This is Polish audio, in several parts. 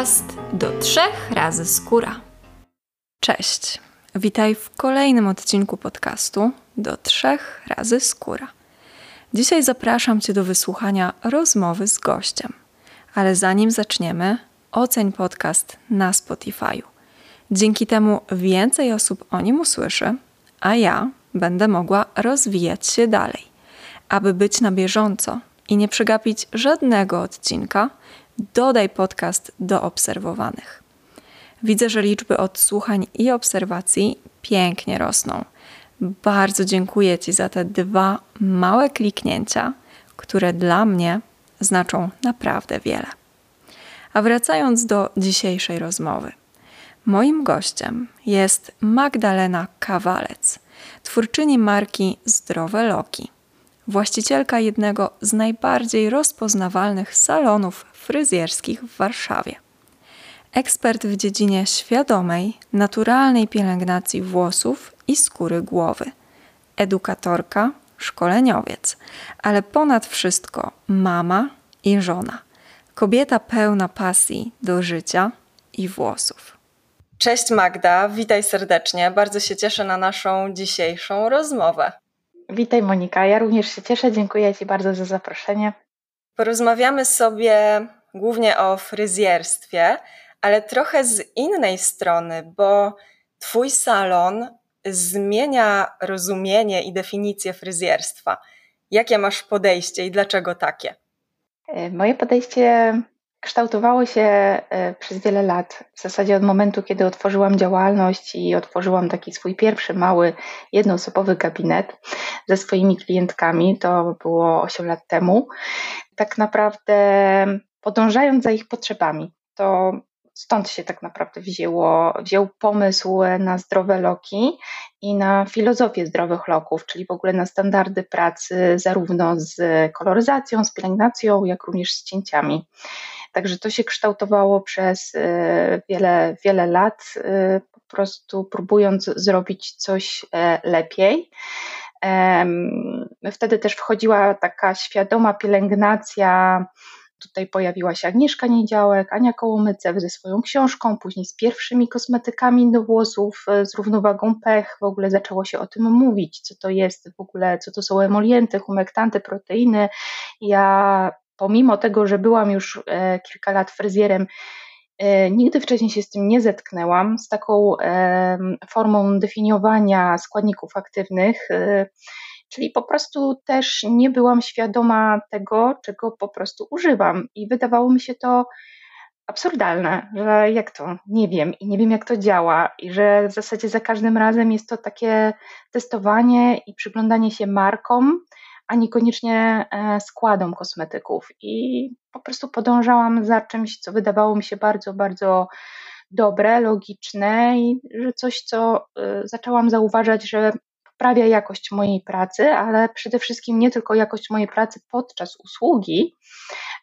podcast do trzech razy skóra. Cześć, witaj w kolejnym odcinku podcastu do trzech razy skóra. Dzisiaj zapraszam Cię do wysłuchania rozmowy z gościem. Ale zanim zaczniemy, oceń podcast na Spotify'u. Dzięki temu więcej osób o nim usłyszy, a ja będę mogła rozwijać się dalej. Aby być na bieżąco i nie przegapić żadnego odcinka, dodaj podcast do obserwowanych. Widzę, że liczby odsłuchań i obserwacji pięknie rosną. Bardzo dziękuję Ci za te dwa małe kliknięcia, które dla mnie znaczą naprawdę wiele. A wracając do dzisiejszej rozmowy. Moim gościem jest Magdalena Kawalec, twórczyni marki Zdrowe Loki, właścicielka jednego z najbardziej rozpoznawalnych salonów fryzjerskich w Warszawie. Ekspert w dziedzinie świadomej, naturalnej pielęgnacji włosów i skóry głowy, edukatorka, szkoleniowiec, ale ponad wszystko mama i żona. Kobieta pełna pasji do życia i włosów. Cześć Magda, witaj serdecznie. Bardzo się cieszę na naszą dzisiejszą rozmowę. Witaj Monika, ja również się cieszę. Dziękuję Ci bardzo za zaproszenie. Porozmawiamy sobie głównie o fryzjerstwie, ale trochę z innej strony, bo Twój salon zmienia rozumienie i definicję fryzjerstwa. Jakie masz podejście i dlaczego takie? E, moje podejście kształtowało się e, przez wiele lat. W zasadzie od momentu, kiedy otworzyłam działalność i otworzyłam taki swój pierwszy mały, jednoosobowy gabinet ze swoimi klientkami, to było 8 lat temu. Tak naprawdę podążając za ich potrzebami, to stąd się tak naprawdę wzięło, wziął pomysł na zdrowe loki i na filozofię zdrowych loków, czyli w ogóle na standardy pracy zarówno z koloryzacją, z pielęgnacją, jak również z cięciami. Także to się kształtowało przez e, wiele, wiele lat, e, po prostu próbując zrobić coś e, lepiej. Wtedy też wchodziła taka świadoma pielęgnacja Tutaj pojawiła się Agnieszka Niedziałek, Ania Kołomycew ze swoją książką, później z pierwszymi kosmetykami do włosów e, z równowagą pech. W ogóle zaczęło się o tym mówić, co to jest w ogóle, co to są emolienty, humektanty, proteiny. Ja pomimo tego, że byłam już e, kilka lat fryzjerem, e, Nigdy wcześniej się z tym nie zetknęłam, z taką formą definiowania składników aktywnych czyli po prostu też nie byłam świadoma tego, czego po prostu używam. I wydawało mi się to absurdalne, że jak to, nie wiem i nie wiem jak to działa. I że w zasadzie za każdym razem jest to takie testowanie i przyglądanie się markom, a niekoniecznie e, składom kosmetyków. I po prostu podążałam za czymś, co wydawało mi się bardzo, bardzo dobre, logiczne i że coś, co e, zaczęłam zauważać, że poprawia jakość mojej pracy, ale przede wszystkim nie tylko jakość mojej pracy podczas usługi,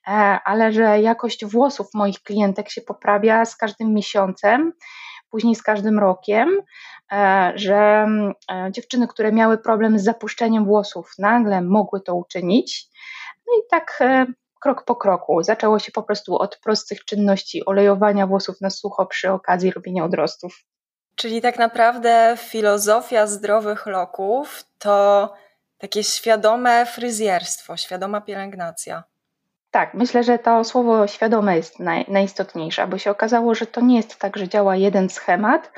e, ale że jakość włosów moich klientek się poprawia z każdym miesiącem, później z każdym rokiem, e, że e, dziewczyny, które miały problem z zapuszczeniem włosów, nagle mogły to uczynić. No i tak krok po kroku. Zaczęło się po prostu od prostych czynności olejowania włosów na sucho przy okazji robienia odrostów. Czyli tak naprawdę filozofia zdrowych loków to takie świadome fryzjerstwo, świadoma pielęgnacja. Tak, myślę, że to słowo świadome jest naj, najistotniejsze, bo się okazało, że to nie jest tak, że działa jeden schemat,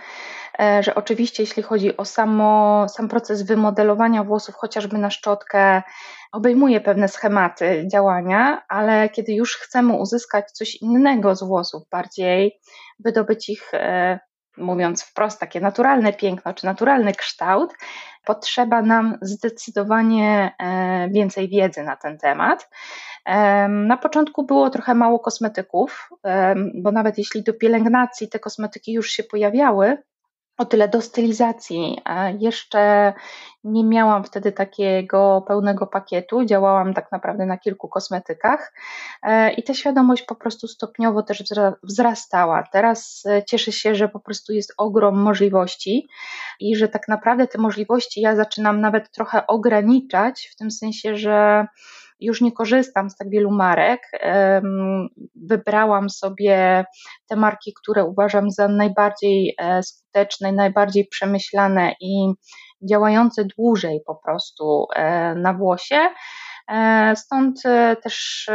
e, że oczywiście jeśli chodzi o samo, sam proces wymodelowania włosów, chociażby na szczotkę, obejmuje pewne schematy działania, ale kiedy już chcemy uzyskać coś innego z włosów, bardziej wydobyć ich e, mówiąc wprost, takie naturalne piękno czy naturalny kształt, potrzeba nam zdecydowanie e, więcej wiedzy na ten temat. Na początku było trochę mało kosmetyków, bo nawet jeśli do pielęgnacji te kosmetyki już się pojawiały, o tyle do stylizacji. Jeszcze nie miałam wtedy takiego pełnego pakietu, działałam tak naprawdę na kilku kosmetykach e, i ta świadomość po prostu stopniowo też wzrastała. Teraz e, cieszę się, że po prostu jest ogrom możliwości i że tak naprawdę te możliwości ja zaczynam nawet trochę ograniczać, w tym sensie, że już nie korzystam z tak wielu marek. Wybrałam sobie te marki, które uważam za najbardziej e, skuteczne, najbardziej przemyślane i działające dłużej po prostu e, na włosie. E, stąd też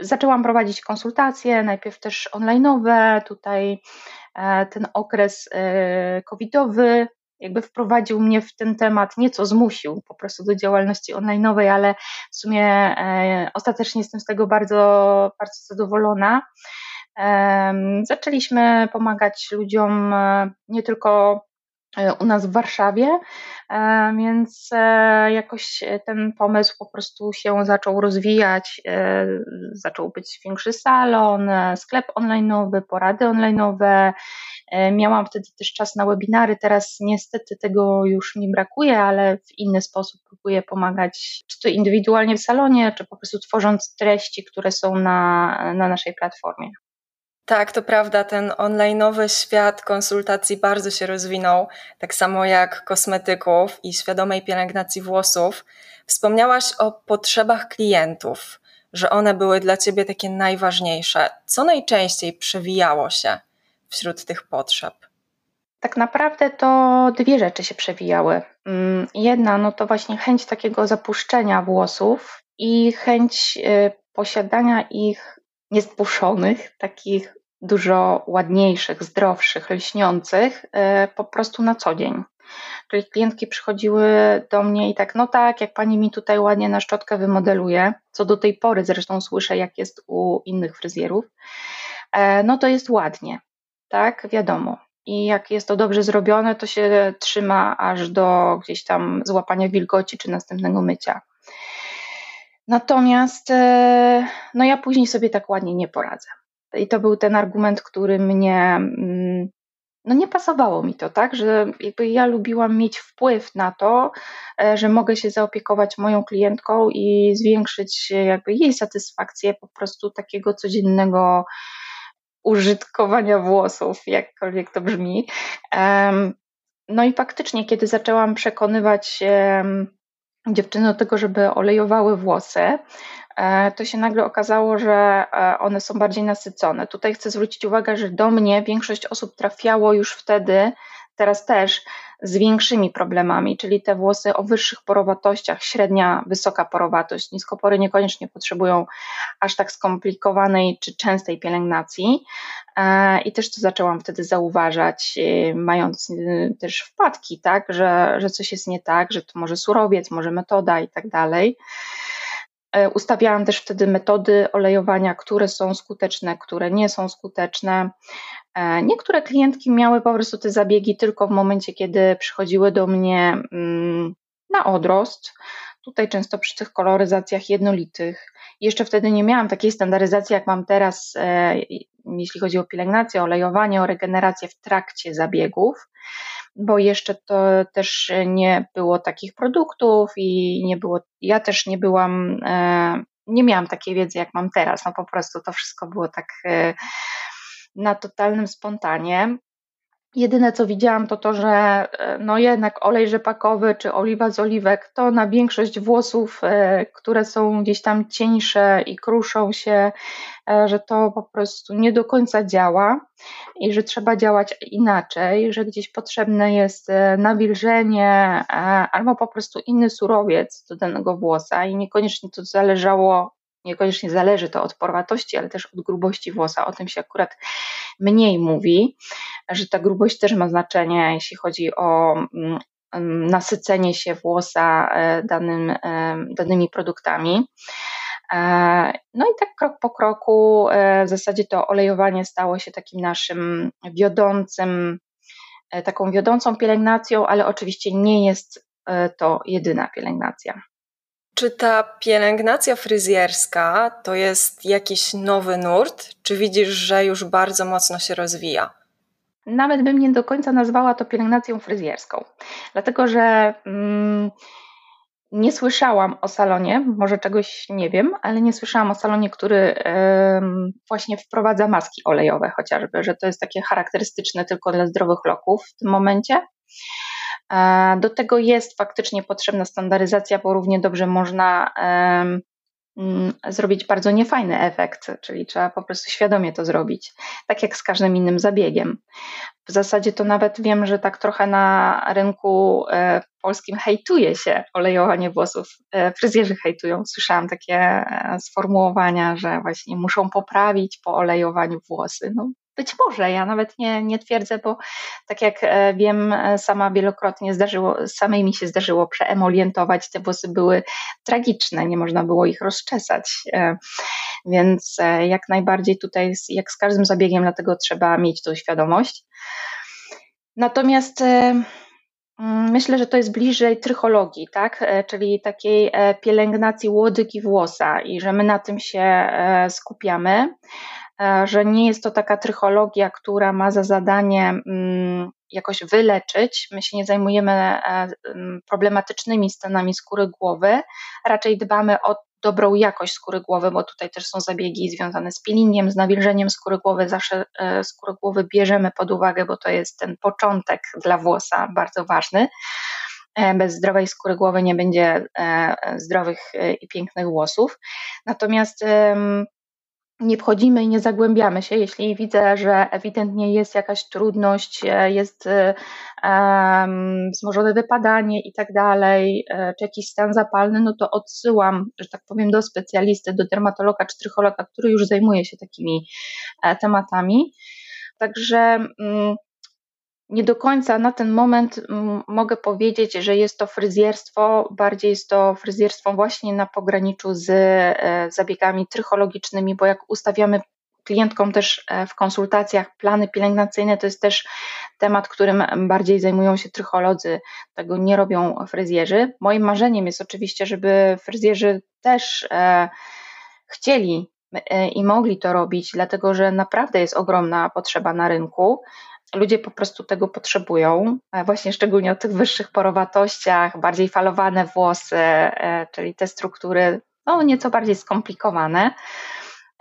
zaczęłam prowadzić konsultacje, najpierw też online'owe. Tutaj ten okres covidowy jakby wprowadził mnie w ten temat, nieco zmusił po prostu do działalności online'owej, ale w sumie e, ostatecznie jestem z tego bardzo, bardzo zadowolona. E, zaczęliśmy pomagać ludziom e, nie tylko u nas w Warszawie, e, więc e, jakoś ten pomysł po prostu się zaczął rozwijać. Zaczął być większy salon, sklep online'owy, porady online'owe E, miałam wtedy też czas na webinary, teraz niestety tego już mi brakuje, ale w inny sposób próbuję pomagać, czy to indywidualnie w salonie, czy po prostu tworząc treści, które są na, na naszej platformie. Tak, to prawda, ten onlineowy świat konsultacji bardzo się rozwinął, tak samo jak kosmetyków i świadomej pielęgnacji włosów. Wspomniałaś o potrzebach klientów, że one były dla ciebie takie najważniejsze. Co najczęściej przewijało się? wśród tych potrzeb? Tak naprawdę to dwie rzeczy się przewijały. Mm, jedna, no to właśnie chęć takiego zapuszczenia włosów i chęć y, posiadania ich niezbuszonych, takich dużo ładniejszych, zdrowszych, lśniących, y, po prostu na co dzień. Czyli klientki przychodziły do mnie i tak, no tak, jak pani mi tutaj ładnie na szczotkę wymodeluje, co do tej pory zresztą słyszę, jak jest u innych fryzjerów, e, no to jest ładnie tak, wiadomo. I jak jest to dobrze zrobione, to się trzyma aż do gdzieś tam złapania wilgoci czy następnego mycia. Natomiast e, no ja później sobie tak ładnie nie poradzę. I to był ten argument, który mnie mm, no nie pasowało mi to, tak, że jakby ja lubiłam mieć wpływ na to, e, że mogę się zaopiekować moją klientką i zwiększyć jakby jej satysfakcję po prostu takiego codziennego użytkowania włosów, jakkolwiek to brzmi. No i faktycznie, kiedy zaczęłam przekonywać dziewczyny do tego, żeby olejowały włosy, e, to się nagle okazało, że e, one są bardziej nasycone. Tutaj chcę zwrócić uwagę, że do mnie większość osób trafiało już wtedy, teraz też, z większymi problemami, czyli te włosy o wyższych porowatościach, średnia, wysoka porowatość. Niskopory niekoniecznie potrzebują aż tak skomplikowanej czy częstej pielęgnacji. E, I też to zaczęłam wtedy zauważać, e, mając e, też wpadki, tak, że, że coś jest nie tak, że to może surowiec, może metoda i tak dalej. Ustawiałam też wtedy metody olejowania, które są skuteczne, które nie są skuteczne. E, niektóre klientki miały po prostu te zabiegi tylko w momencie, kiedy przychodziły do mnie mm, na odrost. Tutaj często przy tych koloryzacjach jednolitych. Jeszcze wtedy nie miałam takiej standaryzacji, jak mam teraz, e, jeśli chodzi o pielęgnację, olejowanie, o regenerację w trakcie zabiegów, bo jeszcze to też nie było takich produktów i nie było, ja też nie byłam, e, nie miałam takiej wiedzy, jak mam teraz. No po prostu to wszystko było tak na totalnym spontanie. Jedyne co widziałam to to, że e, no jednak olej rzepakowy czy oliwa z oliwek to na większość włosów, e, które są gdzieś tam cieńsze i kruszą się, e, że to po prostu nie do końca działa i że trzeba działać inaczej, że gdzieś potrzebne jest nawilżenie albo po prostu inny surowiec do danego włosa i niekoniecznie to zależało Niekoniecznie zależy to od porwatości, ale też od grubości włosa. O tym się akurat mniej mówi, że ta grubość też ma znaczenie, jeśli chodzi o mm, mm, nasycenie się włosa e, danym, e, danymi produktami. E, no i tak krok po kroku w zasadzie to olejowanie stało się takim naszym wiodącym, taką wiodącą pielęgnacją, ale oczywiście nie jest to jedyna pielęgnacja. Czy ta pielęgnacja fryzjerska to jest jakiś nowy nurt, czy widzisz, że już bardzo mocno się rozwija? Nawet bym nie do końca nazwała to pielęgnacją fryzjerską, dlatego że mm, nie słyszałam o salonie, może czegoś nie wiem, ale nie słyszałam o salonie, który właśnie wprowadza maski olejowe chociażby, że to jest takie charakterystyczne tylko dla zdrowych loków w tym momencie. Do tego jest faktycznie potrzebna standaryzacja, bo równie dobrze można mm, zrobić bardzo niefajny efekt, czyli trzeba po prostu świadomie to zrobić, tak jak z każdym innym zabiegiem. W zasadzie to nawet wiem, że tak trochę na rynku e, polskim hejtuje się olejowanie włosów. E, fryzjerzy hejtują. Słyszałam takie e, sformułowania, że właśnie muszą poprawić po olejowaniu włosy. No, być może, ja nawet nie, nie twierdzę, bo tak jak e, wiem, e, sama wielokrotnie zdarzyło, samej mi się zdarzyło przeemolientować, te włosy były tragiczne, nie można było ich rozczesać, e, więc jak najbardziej tutaj, jak z każdym zabiegiem, dlatego trzeba mieć tą świadomość. Natomiast mm, Myślę, że to jest bliżej trychologii, tak? czyli takiej pielęgnacji łodygi włosa i że my na tym się skupiamy. E, że nie jest to taka trychologia, która ma za zadanie mm, jakoś wyleczyć. My się nie zajmujemy e, problematycznymi stanami skóry głowy, raczej dbamy o dobrą jakość skóry głowy, bo tutaj też są zabiegi związane z peelingiem, z nawilżeniem skóry głowy. Zawsze e, skórę głowy bierzemy pod uwagę, bo to jest ten początek dla włosa bardzo ważny. Bez zdrowej skóry głowy nie będzie zdrowych i pięknych włosów. Natomiast nie wchodzimy i nie zagłębiamy się. Jeśli widzę, że ewidentnie jest jakaś trudność, e, jest um, wzmożone wypadanie i tak dalej, e, czy jakiś stan zapalny, no to odsyłam, że tak powiem, do specjalisty, do dermatologa czy trychologa, który już zajmuje się takimi tematami. Także um, nie do końca na ten moment mogę powiedzieć, że jest to fryzjerstwo, bardziej jest to fryzjerstwo właśnie na pograniczu z e, zabiegami trychologicznymi, bo jak ustawiamy klientkom też e, w konsultacjach plany pielęgnacyjne, to jest też temat, którym bardziej zajmują się trycholodzy, tego nie robią fryzjerzy. Moim marzeniem jest oczywiście, żeby fryzjerzy też e, chcieli i mogli to robić, dlatego że naprawdę jest ogromna potrzeba na rynku ludzie po prostu tego potrzebują, e, właśnie szczególnie o tych wyższych porowatościach, bardziej falowane włosy, e, czyli te struktury no, nieco bardziej skomplikowane,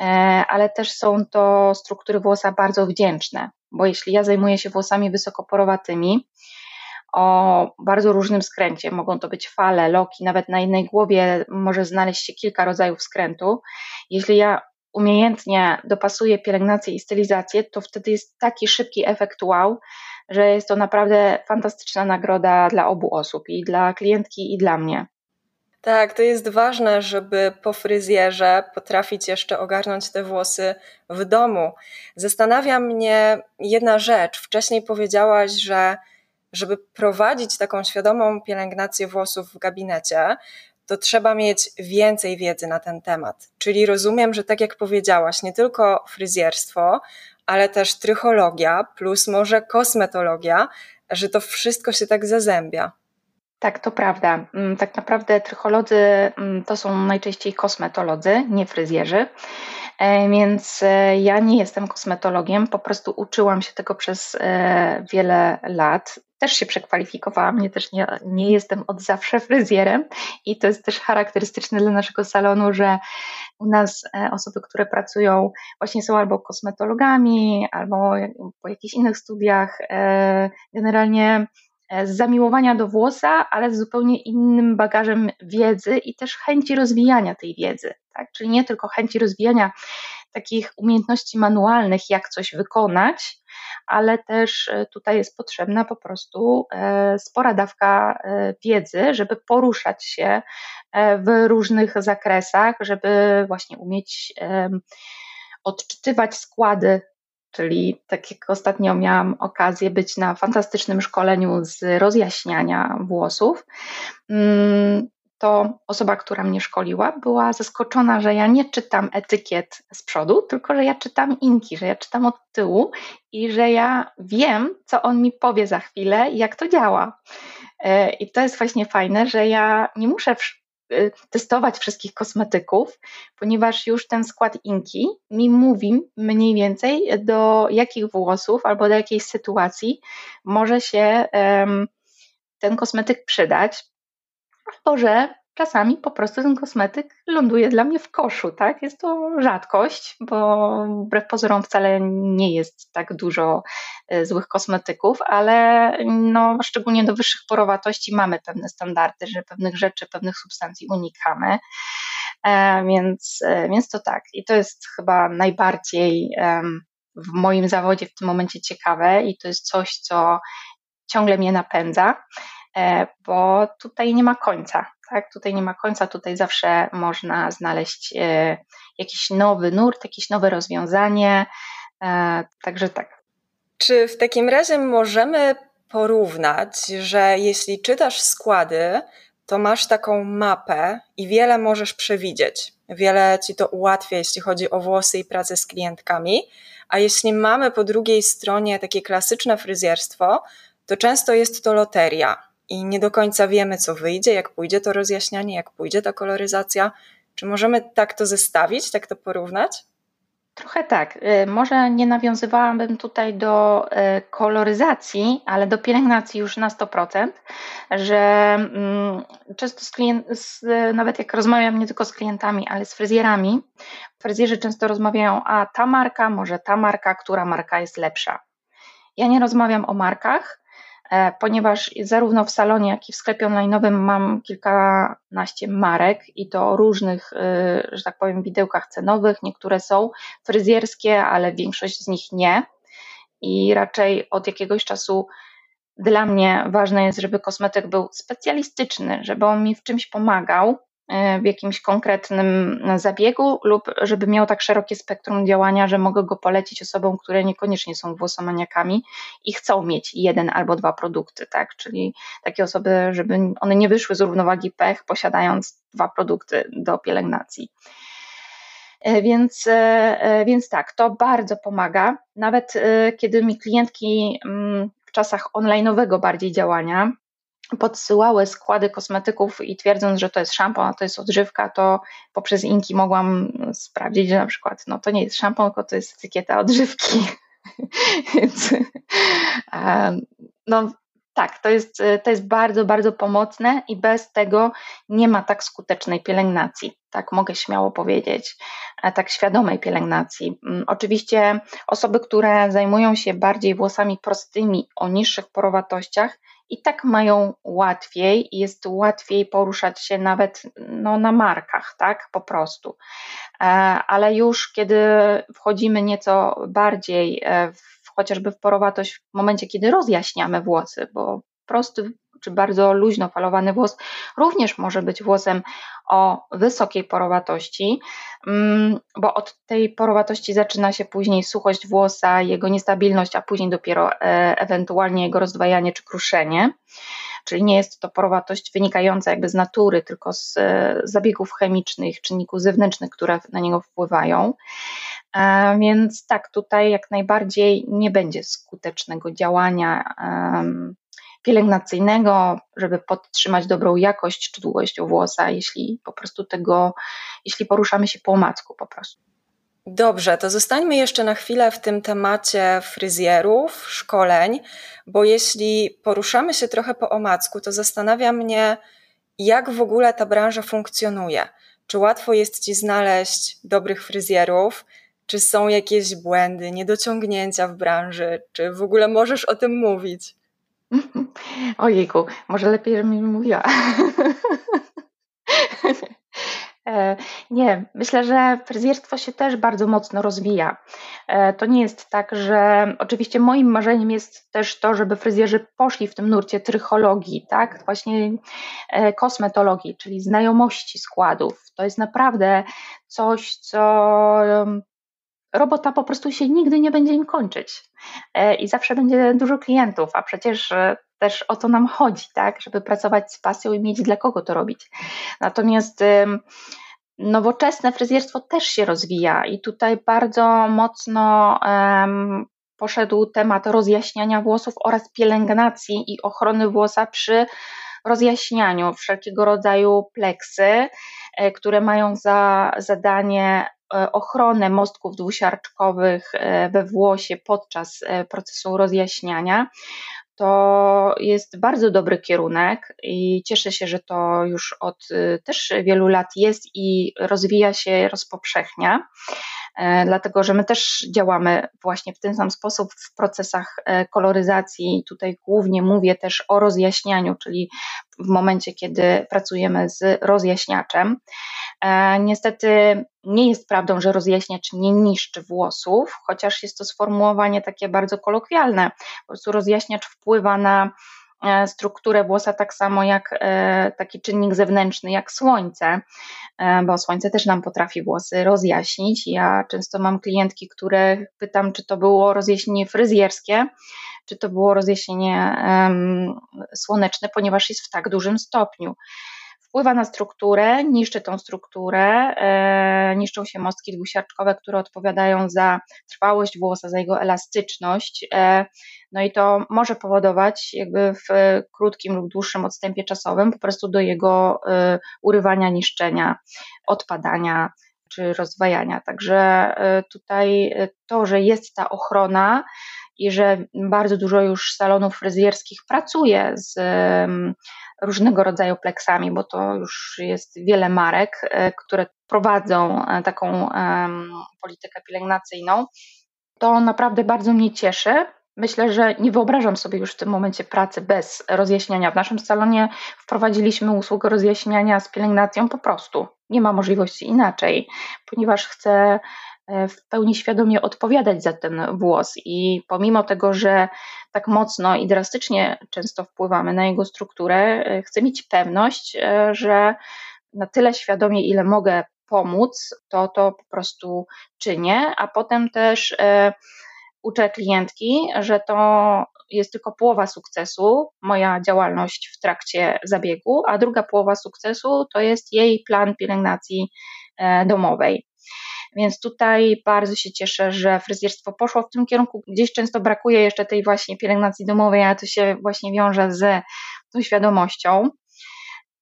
e, ale też są to struktury włosa bardzo wdzięczne, bo jeśli ja zajmuję się włosami wysokoporowatymi, o bardzo różnym skręcie. Mogą to być fale, loki, nawet na jednej głowie może znaleźć się kilka rodzajów skrętu. Jeśli ja umiejętnie dopasuje pielęgnację i stylizację, to wtedy jest taki szybki efekt wow, że jest to naprawdę fantastyczna nagroda dla obu osób, i dla klientki, i dla mnie. Tak, to jest ważne, żeby po fryzjerze potrafić jeszcze ogarnąć te włosy w domu. Zastanawia mnie jedna rzecz. Wcześniej powiedziałaś, że żeby prowadzić taką świadomą pielęgnację włosów w gabinecie, to trzeba mieć więcej wiedzy na ten temat. Czyli rozumiem, że tak jak powiedziałaś, nie tylko fryzjerstwo, ale też trychologia, plus może kosmetologia, że to wszystko się tak zazębia. Tak, to prawda. Mm, tak naprawdę trycholodzy mm, to są najczęściej kosmetolodzy, nie fryzjerzy. E, więc e, ja nie jestem kosmetologiem, po prostu uczyłam się tego przez e, wiele lat też się przekwalifikowałam, też nie, nie jestem od zawsze fryzjerem i to jest też charakterystyczne dla naszego salonu, że u nas e, osoby, które pracują właśnie są albo kosmetologami, albo po jakichś innych studiach, e, generalnie e, z zamiłowania do włosa, ale z zupełnie innym bagażem wiedzy i też chęci rozwijania tej wiedzy. Tak? Czyli nie tylko chęci rozwijania takich umiejętności manualnych, jak coś wykonać, ale też e, tutaj jest potrzebna po prostu e, spora dawka e, wiedzy, żeby poruszać się w różnych zakresach, żeby właśnie umieć odczytywać składy. Czyli tak jak ostatnio miałam okazję być na fantastycznym szkoleniu z rozjaśniania włosów, mm, to osoba, która mnie szkoliła, była zaskoczona, że ja nie czytam etykiet z przodu, tylko że ja czytam inki, że ja czytam od tyłu i że ja wiem, co on mi powie za chwilę i jak to działa. E, I to jest właśnie fajne, że ja nie muszę e, testować wszystkich kosmetyków, ponieważ już ten skład inki mi mówi mniej więcej do jakich włosów albo do jakiej sytuacji może się ten kosmetyk przydać to, że czasami po prostu ten kosmetyk ląduje dla mnie w koszu, tak? Jest to rzadkość, bo wbrew pozorom wcale nie jest tak dużo e, złych kosmetyków, ale no, szczególnie do wyższych porowatości mamy pewne standardy, że pewnych rzeczy, pewnych substancji unikamy. Więc, więc to tak. I to jest chyba najbardziej w moim zawodzie w tym momencie ciekawe i to jest coś, co ciągle mnie napędza, bo tutaj nie ma końca. Tak? Tutaj nie ma końca, tutaj zawsze można znaleźć jakiś nowy nurt, jakieś nowe rozwiązanie. Także tak. Czy w takim razie możemy porównać, że jeśli czytasz składy, to masz taką mapę i wiele możesz przewidzieć. Wiele ci to ułatwia, jeśli chodzi o włosy i pracę z klientkami. A jeśli mamy po drugiej stronie takie klasyczne fryzjerstwo, to często jest to loteria i nie do końca wiemy, co wyjdzie, jak pójdzie to rozjaśnianie, jak pójdzie ta koloryzacja. Czy możemy tak to zestawić, tak to porównać? Trochę tak. Y, może nie nawiązywałabym tutaj do y, koloryzacji, ale do pielęgnacji już na 100%, że mm, często z klient, nawet jak rozmawiam nie tylko z klientami, ale z fryzjerami, fryzjerzy często rozmawiają, a ta marka, może ta marka, która marka jest lepsza. Ja nie rozmawiam o markach, ponieważ zarówno w salonie, jak i w sklepie online'owym mam kilkanaście marek i to różnych, e, że tak powiem, widełkach cenowych. Niektóre są fryzjerskie, ale większość z nich nie. I raczej od jakiegoś czasu dla mnie ważne jest, żeby kosmetyk był specjalistyczny, żeby on mi w czymś pomagał, E, w jakimś konkretnym zabiegu lub żeby miał tak szerokie spektrum działania, że mogę go polecić osobom, które niekoniecznie są włosomaniakami i chcą mieć jeden albo dwa produkty, tak? Czyli takie osoby, żeby one nie wyszły z równowagi pech, posiadając dwa produkty do pielęgnacji. E, więc, e, więc tak, to bardzo pomaga. Nawet kiedy mi klientki mm, w czasach online'owego bardziej działania podsyłały składy kosmetyków i twierdząc, że to jest szampon, a to jest odżywka, to poprzez inki mogłam sprawdzić, że na przykład no to nie jest szampon, tylko to jest etykieta odżywki. Więc no tak, to jest, to jest bardzo, bardzo pomocne i bez tego nie ma tak skutecznej pielęgnacji. Tak mogę śmiało powiedzieć, tak świadomej pielęgnacji. Mm, oczywiście osoby, które zajmują się bardziej włosami prostymi o niższych porowatościach, i tak mają łatwiej jest łatwiej poruszać się nawet no, na markach, tak, po prostu. E, ale już kiedy wchodzimy nieco bardziej e, w, chociażby w porowatość w momencie, kiedy rozjaśniamy włosy, bo prosty czy bardzo luźno falowany włos również może być włosem o wysokiej porowatości, mm, bo od tej porowatości zaczyna się później suchość włosa, jego niestabilność, a później dopiero e, ewentualnie jego rozdwajanie czy kruszenie. Czyli nie jest to porowatość wynikająca jakby z natury, tylko z e, zabiegów chemicznych, czynników zewnętrznych, które na niego wpływają. Więc tak, tutaj jak najbardziej nie będzie skutecznego działania pielęgnacyjnego, żeby podtrzymać dobrą jakość czy długość włosa, jeśli po prostu tego, jeśli poruszamy się po omacku po prostu. Dobrze, to zostańmy jeszcze na chwilę w tym temacie fryzjerów, szkoleń, bo jeśli poruszamy się trochę po omacku, to zastanawia mnie, jak w ogóle ta branża funkcjonuje. Czy łatwo jest ci znaleźć dobrych fryzjerów? Czy są jakieś błędy, niedociągnięcia w branży? Czy w ogóle możesz o tym mówić? Ojejku, może lepiej, żebym mi mówiła. E, nie, myślę, że fryzjerstwo się też bardzo mocno rozwija. E, to nie jest tak, że oczywiście moim marzeniem jest też to, żeby fryzjerzy poszli w tym nurcie trychologii, tak? Właśnie e, kosmetologii, czyli znajomości składów. To jest naprawdę coś, co robota po prostu się nigdy nie będzie im kończyć e, i zawsze będzie dużo klientów, a przecież e, też o to nam chodzi, tak, żeby pracować z pasją i mieć dla kogo to robić. Natomiast nowoczesne fryzjerstwo też się rozwija i tutaj bardzo mocno um, poszedł temat rozjaśniania włosów oraz pielęgnacji i ochrony włosa przy rozjaśnianiu wszelkiego rodzaju pleksy, e, które mają za zadanie ochronę mostków dwusiarczkowych e, we włosie podczas e, procesu rozjaśniania. To jest bardzo dobry kierunek i cieszę się, że to już od też wielu lat jest i rozwija się, rozpowszechnia. Dlatego, że my też działamy właśnie w ten sam sposób w procesach koloryzacji. Tutaj głównie mówię też o rozjaśnianiu, czyli w momencie, kiedy pracujemy z rozjaśniaczem. E, niestety nie jest prawdą, że rozjaśniacz nie niszczy włosów, chociaż jest to sformułowanie takie bardzo kolokwialne. Po prostu rozjaśniacz wpływa na E, strukturę włosa tak samo jak e, taki czynnik zewnętrzny, jak słońce, e, bo słońce też nam potrafi włosy rozjaśnić. Ja często mam klientki, które pytam, czy to było rozjaśnienie fryzjerskie, czy to było rozjaśnienie słoneczne, ponieważ jest w tak dużym stopniu wpływa na strukturę, niszczy tą strukturę, e, niszczą się mostki dwusiarczkowe, które odpowiadają za trwałość włosa, za jego elastyczność. E, no i to może powodować jakby w krótkim lub dłuższym odstępie czasowym po prostu do jego e, urywania, niszczenia, odpadania czy rozwajania. Także tutaj to, że jest ta ochrona i że bardzo dużo już salonów fryzjerskich pracuje z różnego rodzaju pleksami, bo to już jest wiele marek, e, które prowadzą e, taką politykę pielęgnacyjną. To naprawdę bardzo mnie cieszy. Myślę, że nie wyobrażam sobie już w tym momencie pracy bez rozjaśniania. W naszym salonie wprowadziliśmy usługę rozjaśniania z pielęgnacją po prostu. Nie ma możliwości inaczej, ponieważ chcę E, w pełni świadomie odpowiadać za ten włos. I pomimo tego, że tak mocno i drastycznie często wpływamy na jego strukturę, e, chcę mieć pewność, e, że na tyle świadomie, ile mogę pomóc, to to po prostu czynię, a potem też uczę klientki, że to jest tylko połowa sukcesu, moja działalność w trakcie zabiegu, a druga połowa sukcesu to jest jej plan pielęgnacji domowej. Więc tutaj bardzo się cieszę, że fryzjerstwo poszło w tym kierunku. Gdzieś często brakuje jeszcze tej właśnie pielęgnacji domowej, a to się właśnie wiąże z tą świadomością.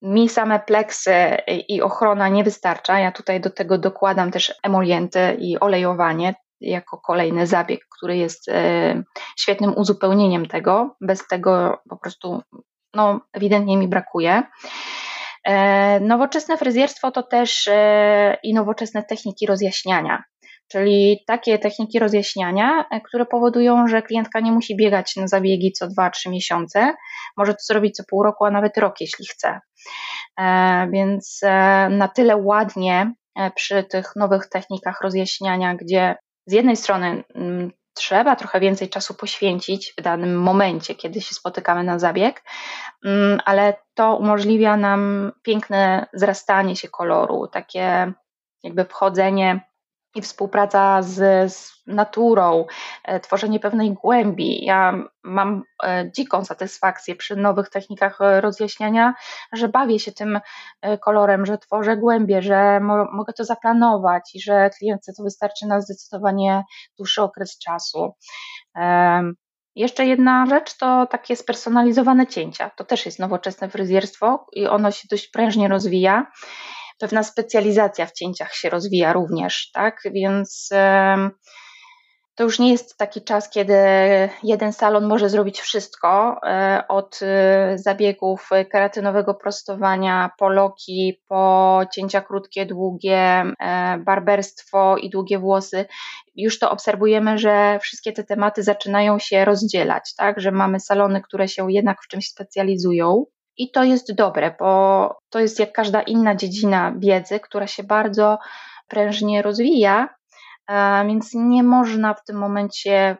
Mi same pleksy i ochrona nie wystarcza. Ja tutaj do tego dokładam też emolienty i olejowanie jako kolejny zabieg, który jest e, świetnym uzupełnieniem tego. Bez tego po prostu no, ewidentnie mi brakuje. E, nowoczesne fryzjerstwo to też e, i nowoczesne techniki rozjaśniania, czyli takie techniki rozjaśniania, które powodują, że klientka nie musi biegać na zabiegi co 2-3 miesiące, może to zrobić co pół roku, a nawet rok, jeśli chce. Więc na tyle ładnie przy tych nowych technikach rozjaśniania, gdzie z jednej strony mm, trzeba trochę więcej czasu poświęcić w danym momencie, kiedy się spotykamy na zabieg, mm, ale to umożliwia nam piękne zrastanie się koloru, takie jakby wchodzenie i współpraca z, z, naturą, e, tworzenie pewnej głębi. Ja mam e, dziką satysfakcję przy nowych technikach e, rozjaśniania, że bawię się tym kolorem, że tworzę głębię, że mo mogę to zaplanować i że klientce to wystarczy na zdecydowanie dłuższy okres czasu. Jeszcze jedna rzecz to takie spersonalizowane cięcia. To też jest nowoczesne fryzjerstwo i ono się dość prężnie rozwija pewna specjalizacja w cięciach się rozwija również, tak? Więc to już nie jest taki czas, kiedy jeden salon może zrobić wszystko, e, od e, zabiegów keratynowego prostowania, po loki, po cięcia krótkie, długie, e, barberstwo i długie włosy. Już to obserwujemy, że wszystkie te tematy zaczynają się rozdzielać, tak? Że mamy salony, które się jednak w czymś specjalizują i to jest dobre, bo to jest jak każda inna dziedzina wiedzy, która się bardzo prężnie rozwija, więc nie można w tym momencie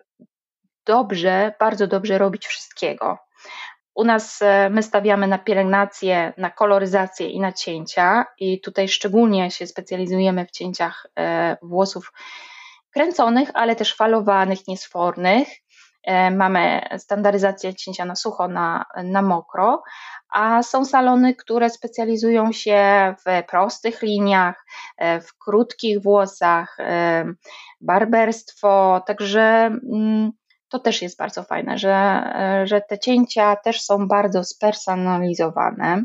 dobrze, bardzo dobrze robić wszystkiego. U nas e, my stawiamy na pielęgnację, na koloryzację i na cięcia, i tutaj szczególnie się specjalizujemy w cięciach e, włosów kręconych, ale też falowanych, niesfornych. E, mamy standaryzację cięcia na sucho, na, na mokro, a są salony, które specjalizują się w prostych liniach, e, w krótkich włosach, e, barberstwo, także mm, to też jest bardzo fajne, że, że te cięcia też są bardzo spersonalizowane.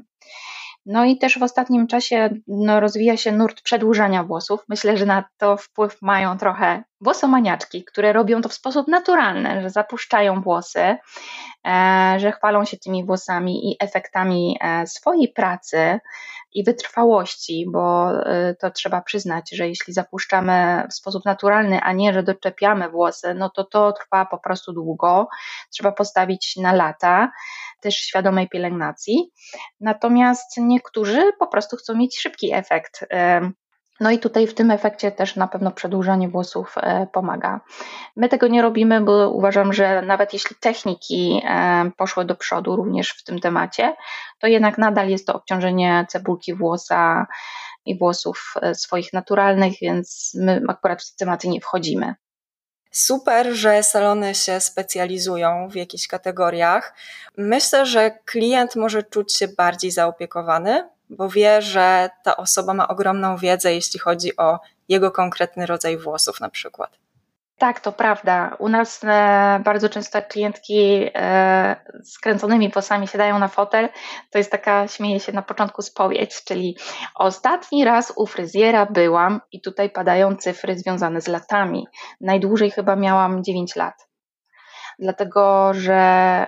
No i też w ostatnim czasie no, rozwija się nurt przedłużania włosów. Myślę, że na to wpływ mają trochę włosomaniaczki, które robią to w sposób naturalny, że zapuszczają włosy, e, że chwalą się tymi włosami i efektami e, swojej pracy i wytrwałości, bo e, to trzeba przyznać, że jeśli zapuszczamy w sposób naturalny, a nie, że doczepiamy włosy, no to to trwa po prostu długo, trzeba postawić na lata. Też świadomej pielęgnacji. Natomiast niektórzy po prostu chcą mieć szybki efekt. No i tutaj w tym efekcie też na pewno przedłużanie włosów e, pomaga. My tego nie robimy, bo uważam, że nawet jeśli techniki e, poszły do przodu również w tym temacie, to jednak nadal jest to obciążenie cebulki włosa i włosów e, swoich naturalnych, więc my akurat w te tematy nie wchodzimy. Super, że salony się specjalizują w jakichś kategoriach. Myślę, że klient może czuć się bardziej zaopiekowany, bo wie, że ta osoba ma ogromną wiedzę, jeśli chodzi o jego konkretny rodzaj włosów, na przykład. Tak, to prawda. U nas e, bardzo często klientki e, z kręconymi włosami siadają na fotel. To jest taka, śmieję się na początku spowiedź, czyli ostatni raz u fryzjera byłam i tutaj padają cyfry związane z latami. Najdłużej chyba miałam 9 lat dlatego że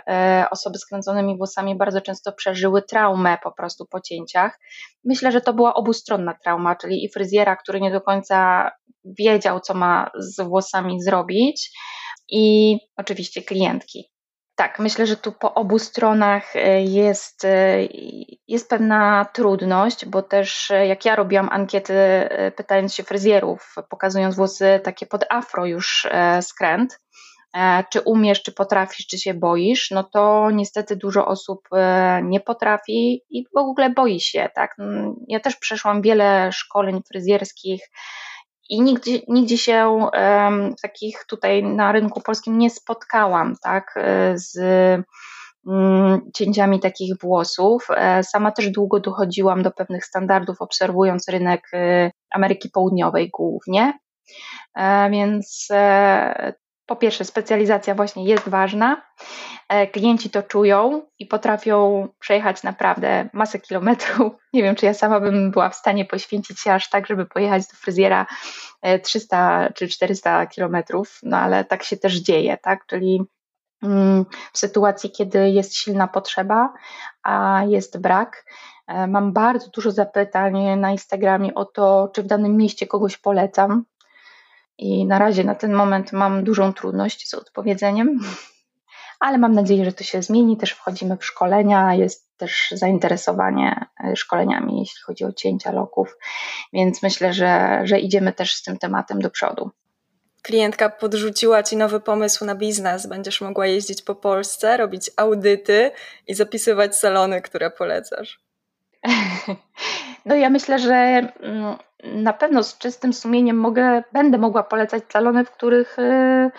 e, osoby z kręconymi włosami bardzo często przeżyły traumę po prostu po cięciach. Myślę, że to była obustronna trauma, czyli i fryzjera, który nie do końca wiedział, co ma z włosami zrobić, i oczywiście klientki. Tak, myślę, że tu po obu stronach e, jest, e, jest pewna trudność, bo też jak ja robiłam ankiety pytając się fryzjerów, pokazując włosy takie pod afro już skręt, czy umiesz, czy potrafisz, czy się boisz, no to niestety dużo osób e, nie potrafi i w ogóle boi się, tak. Mm, ja też przeszłam wiele szkoleń fryzjerskich i nigdzie, nigdzie się w takich tutaj na rynku polskim nie spotkałam, tak, e, z mm, cięciami takich włosów. Sama też długo dochodziłam do pewnych standardów, obserwując rynek Ameryki Południowej głównie. Więc po pierwsze, specjalizacja właśnie jest ważna. E, klienci to czują i potrafią przejechać naprawdę masę kilometrów. Nie wiem, czy ja sama bym była w stanie poświęcić się aż tak, żeby pojechać do fryzjera 300 e, czy 400 kilometrów, no ale tak się też dzieje, tak? Czyli mm, w sytuacji, kiedy jest silna potrzeba, a jest brak, e, Mam bardzo dużo zapytań na Instagramie o to, czy w danym mieście kogoś polecam, i na razie na ten moment mam dużą trudność z odpowiedzeniem, ale mam nadzieję, że to się zmieni. Też wchodzimy w szkolenia, jest też zainteresowanie e, szkoleniami, jeśli chodzi o cięcia loków, więc myślę, że, że idziemy też z tym tematem do przodu. Klientka podrzuciła ci nowy pomysł na biznes. Będziesz mogła jeździć po Polsce, robić audyty i zapisywać salony, które polecasz. No ja myślę, że mm, na pewno z czystym sumieniem mogę, będę mogła polecać salony, w których y,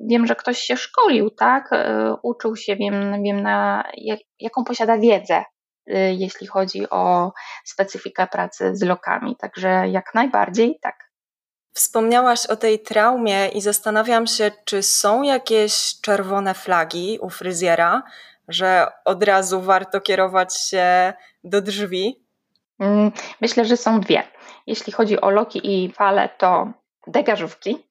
wiem, że ktoś się szkolił, tak? Y, uczył się, wiem, wiem na jak, jaką posiada wiedzę, y, jeśli chodzi o specyfikę pracy z lokami. Także jak najbardziej tak. Wspomniałaś o tej traumie i zastanawiam się, czy są jakieś czerwone flagi u fryzjera, że od razu warto kierować się do drzwi myślę, że są dwie. Jeśli chodzi o loki i fale, to degażówki.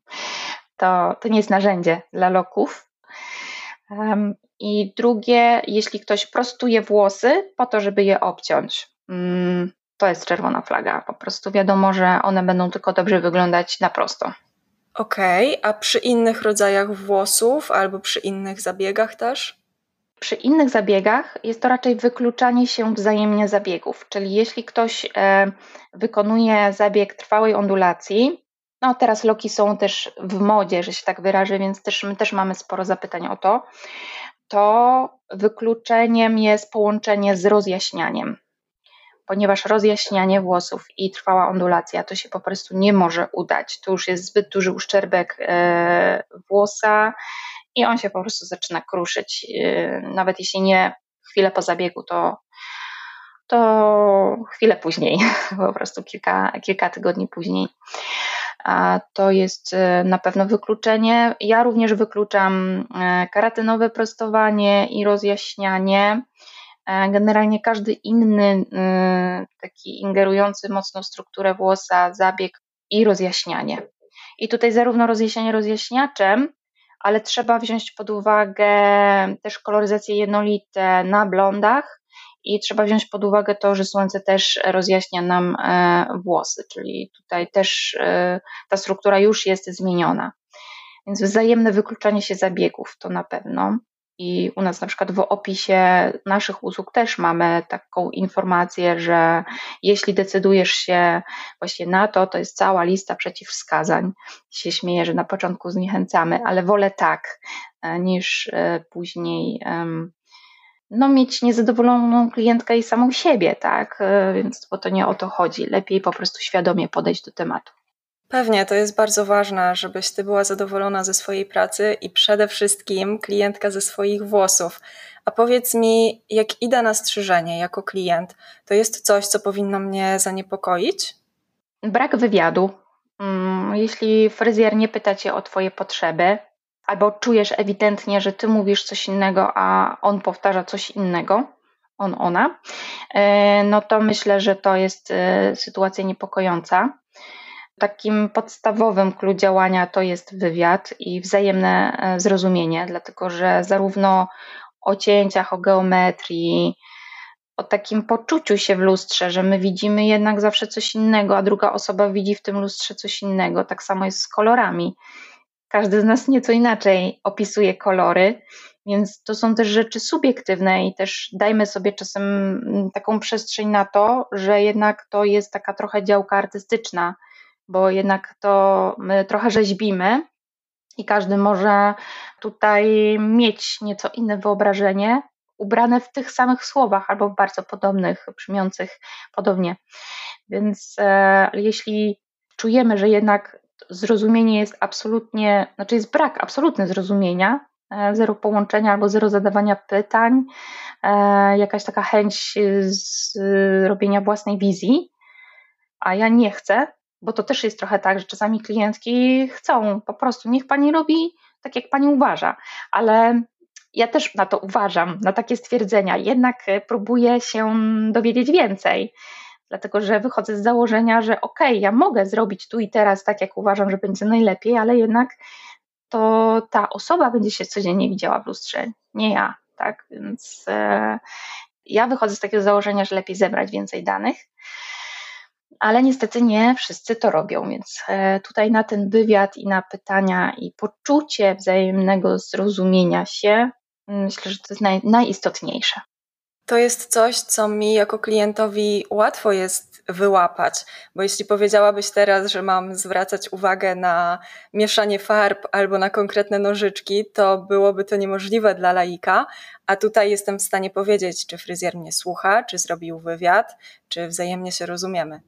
to, to nie jest narzędzie dla loków. I drugie, jeśli ktoś prostuje włosy po to, żeby je obciąć. Um, to jest czerwona flaga. Po prostu wiadomo, że one będą tylko dobrze wyglądać na prosto. Okej, okay, a przy innych rodzajach włosów albo przy innych zabiegach też? Przy innych zabiegach jest to raczej wykluczanie się wzajemnie zabiegów, czyli jeśli ktoś e, wykonuje zabieg trwałej ondulacji, no teraz loki są też w modzie, że się tak wyrażę, więc też, my też mamy sporo zapytań o to, to wykluczeniem jest połączenie z rozjaśnianiem, ponieważ rozjaśnianie włosów i trwała ondulacja to się po prostu nie może udać. To już jest zbyt duży uszczerbek e, włosa, i on się po prostu zaczyna kruszyć. Y, nawet jeśli nie chwilę po zabiegu, to, to chwilę później, po prostu kilka, kilka tygodni później. A to jest y, na pewno wykluczenie. Ja również wykluczam y, karatynowe prostowanie i rozjaśnianie. Generalnie każdy inny taki ingerujący mocno w strukturę włosa zabieg i rozjaśnianie. I tutaj zarówno rozjaśnianie rozjaśniaczem, ale trzeba wziąć pod uwagę też koloryzację jednolite na blondach i trzeba wziąć pod uwagę to, że słońce też rozjaśnia nam e, włosy, czyli tutaj też e, ta struktura już jest zmieniona. Więc wzajemne wykluczanie się zabiegów to na pewno. I u nas na przykład w opisie naszych usług też mamy taką informację, że jeśli decydujesz się właśnie na to, to jest cała lista przeciwwskazań. Się śmieję, że na początku zniechęcamy, ale wolę tak, e, niż e, później no, mieć niezadowoloną klientkę i samą siebie, tak? E, więc bo to nie o to chodzi. Lepiej po prostu świadomie podejść do tematu. Pewnie, to jest bardzo ważne, żebyś ty była zadowolona ze swojej pracy i przede wszystkim klientka ze swoich włosów. A powiedz mi, jak idę na strzyżenie jako klient, to jest coś, co powinno mnie zaniepokoić? Brak wywiadu. Mm, jeśli fryzjer nie pyta cię o twoje potrzeby, albo czujesz ewidentnie, że ty mówisz coś innego, a on powtarza coś innego, on, ona, e, no to myślę, że to jest e, sytuacja niepokojąca. Takim podstawowym klucz działania to jest wywiad i wzajemne e, zrozumienie, dlatego że zarówno o cięciach, o geometrii, o takim poczuciu się w lustrze, że my widzimy jednak zawsze coś innego, a druga osoba widzi w tym lustrze coś innego. Tak samo jest z kolorami. Każdy z nas nieco inaczej opisuje kolory, więc to są też rzeczy subiektywne i też dajmy sobie czasem mm, taką przestrzeń na to, że jednak to jest taka trochę działka artystyczna bo jednak to my trochę rzeźbimy i każdy może tutaj mieć nieco inne wyobrażenie, ubrane w tych samych słowach albo w bardzo podobnych, brzmiących podobnie. Więc e, jeśli czujemy, że jednak zrozumienie jest absolutnie, znaczy jest brak absolutny zrozumienia, e, zero połączenia albo zero zadawania pytań, e, jakaś taka chęć z robienia własnej wizji, a ja nie chcę, bo to też jest trochę tak, że czasami klientki chcą po prostu, niech pani robi tak, jak pani uważa, ale ja też na to uważam, na takie stwierdzenia, jednak próbuję się dowiedzieć więcej, dlatego że wychodzę z założenia, że okej, okay, ja mogę zrobić tu i teraz tak, jak uważam, że będzie najlepiej, ale jednak to ta osoba będzie się codziennie widziała w lustrze, nie ja, tak, więc e, ja wychodzę z takiego założenia, że lepiej zebrać więcej danych, ale niestety nie wszyscy to robią, więc e, tutaj na ten wywiad i na pytania i poczucie wzajemnego zrozumienia się, mm, myślę, że to jest naj, najistotniejsze. To jest coś, co mi jako klientowi łatwo jest wyłapać, bo jeśli powiedziałabyś teraz, że mam zwracać uwagę na mieszanie farb albo na konkretne nożyczki, to byłoby to niemożliwe dla laika, a tutaj jestem w stanie powiedzieć, czy fryzjer mnie słucha, czy zrobił wywiad, czy wzajemnie się rozumiemy.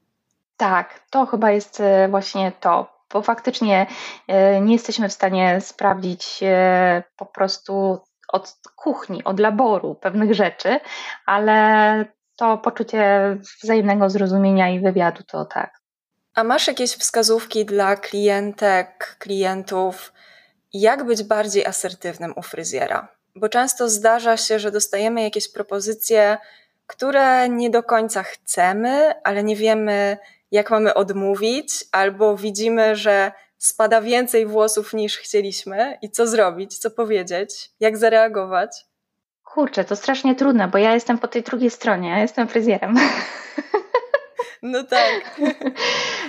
Tak, to chyba jest e, właśnie to, bo faktycznie e, nie jesteśmy w stanie sprawdzić e, po prostu od kuchni, od laboru pewnych rzeczy, ale to poczucie wzajemnego zrozumienia i wywiadu to tak. A masz jakieś wskazówki dla klientek, klientów, jak być bardziej asertywnym u fryzjera? Bo często zdarza się, że dostajemy jakieś propozycje, które nie do końca chcemy, ale nie wiemy, jak mamy odmówić, albo widzimy, że spada więcej włosów niż chcieliśmy i co zrobić, co powiedzieć, jak zareagować? Kurczę, to strasznie trudne, bo ja jestem po tej drugiej stronie, ja jestem fryzjerem. No tak.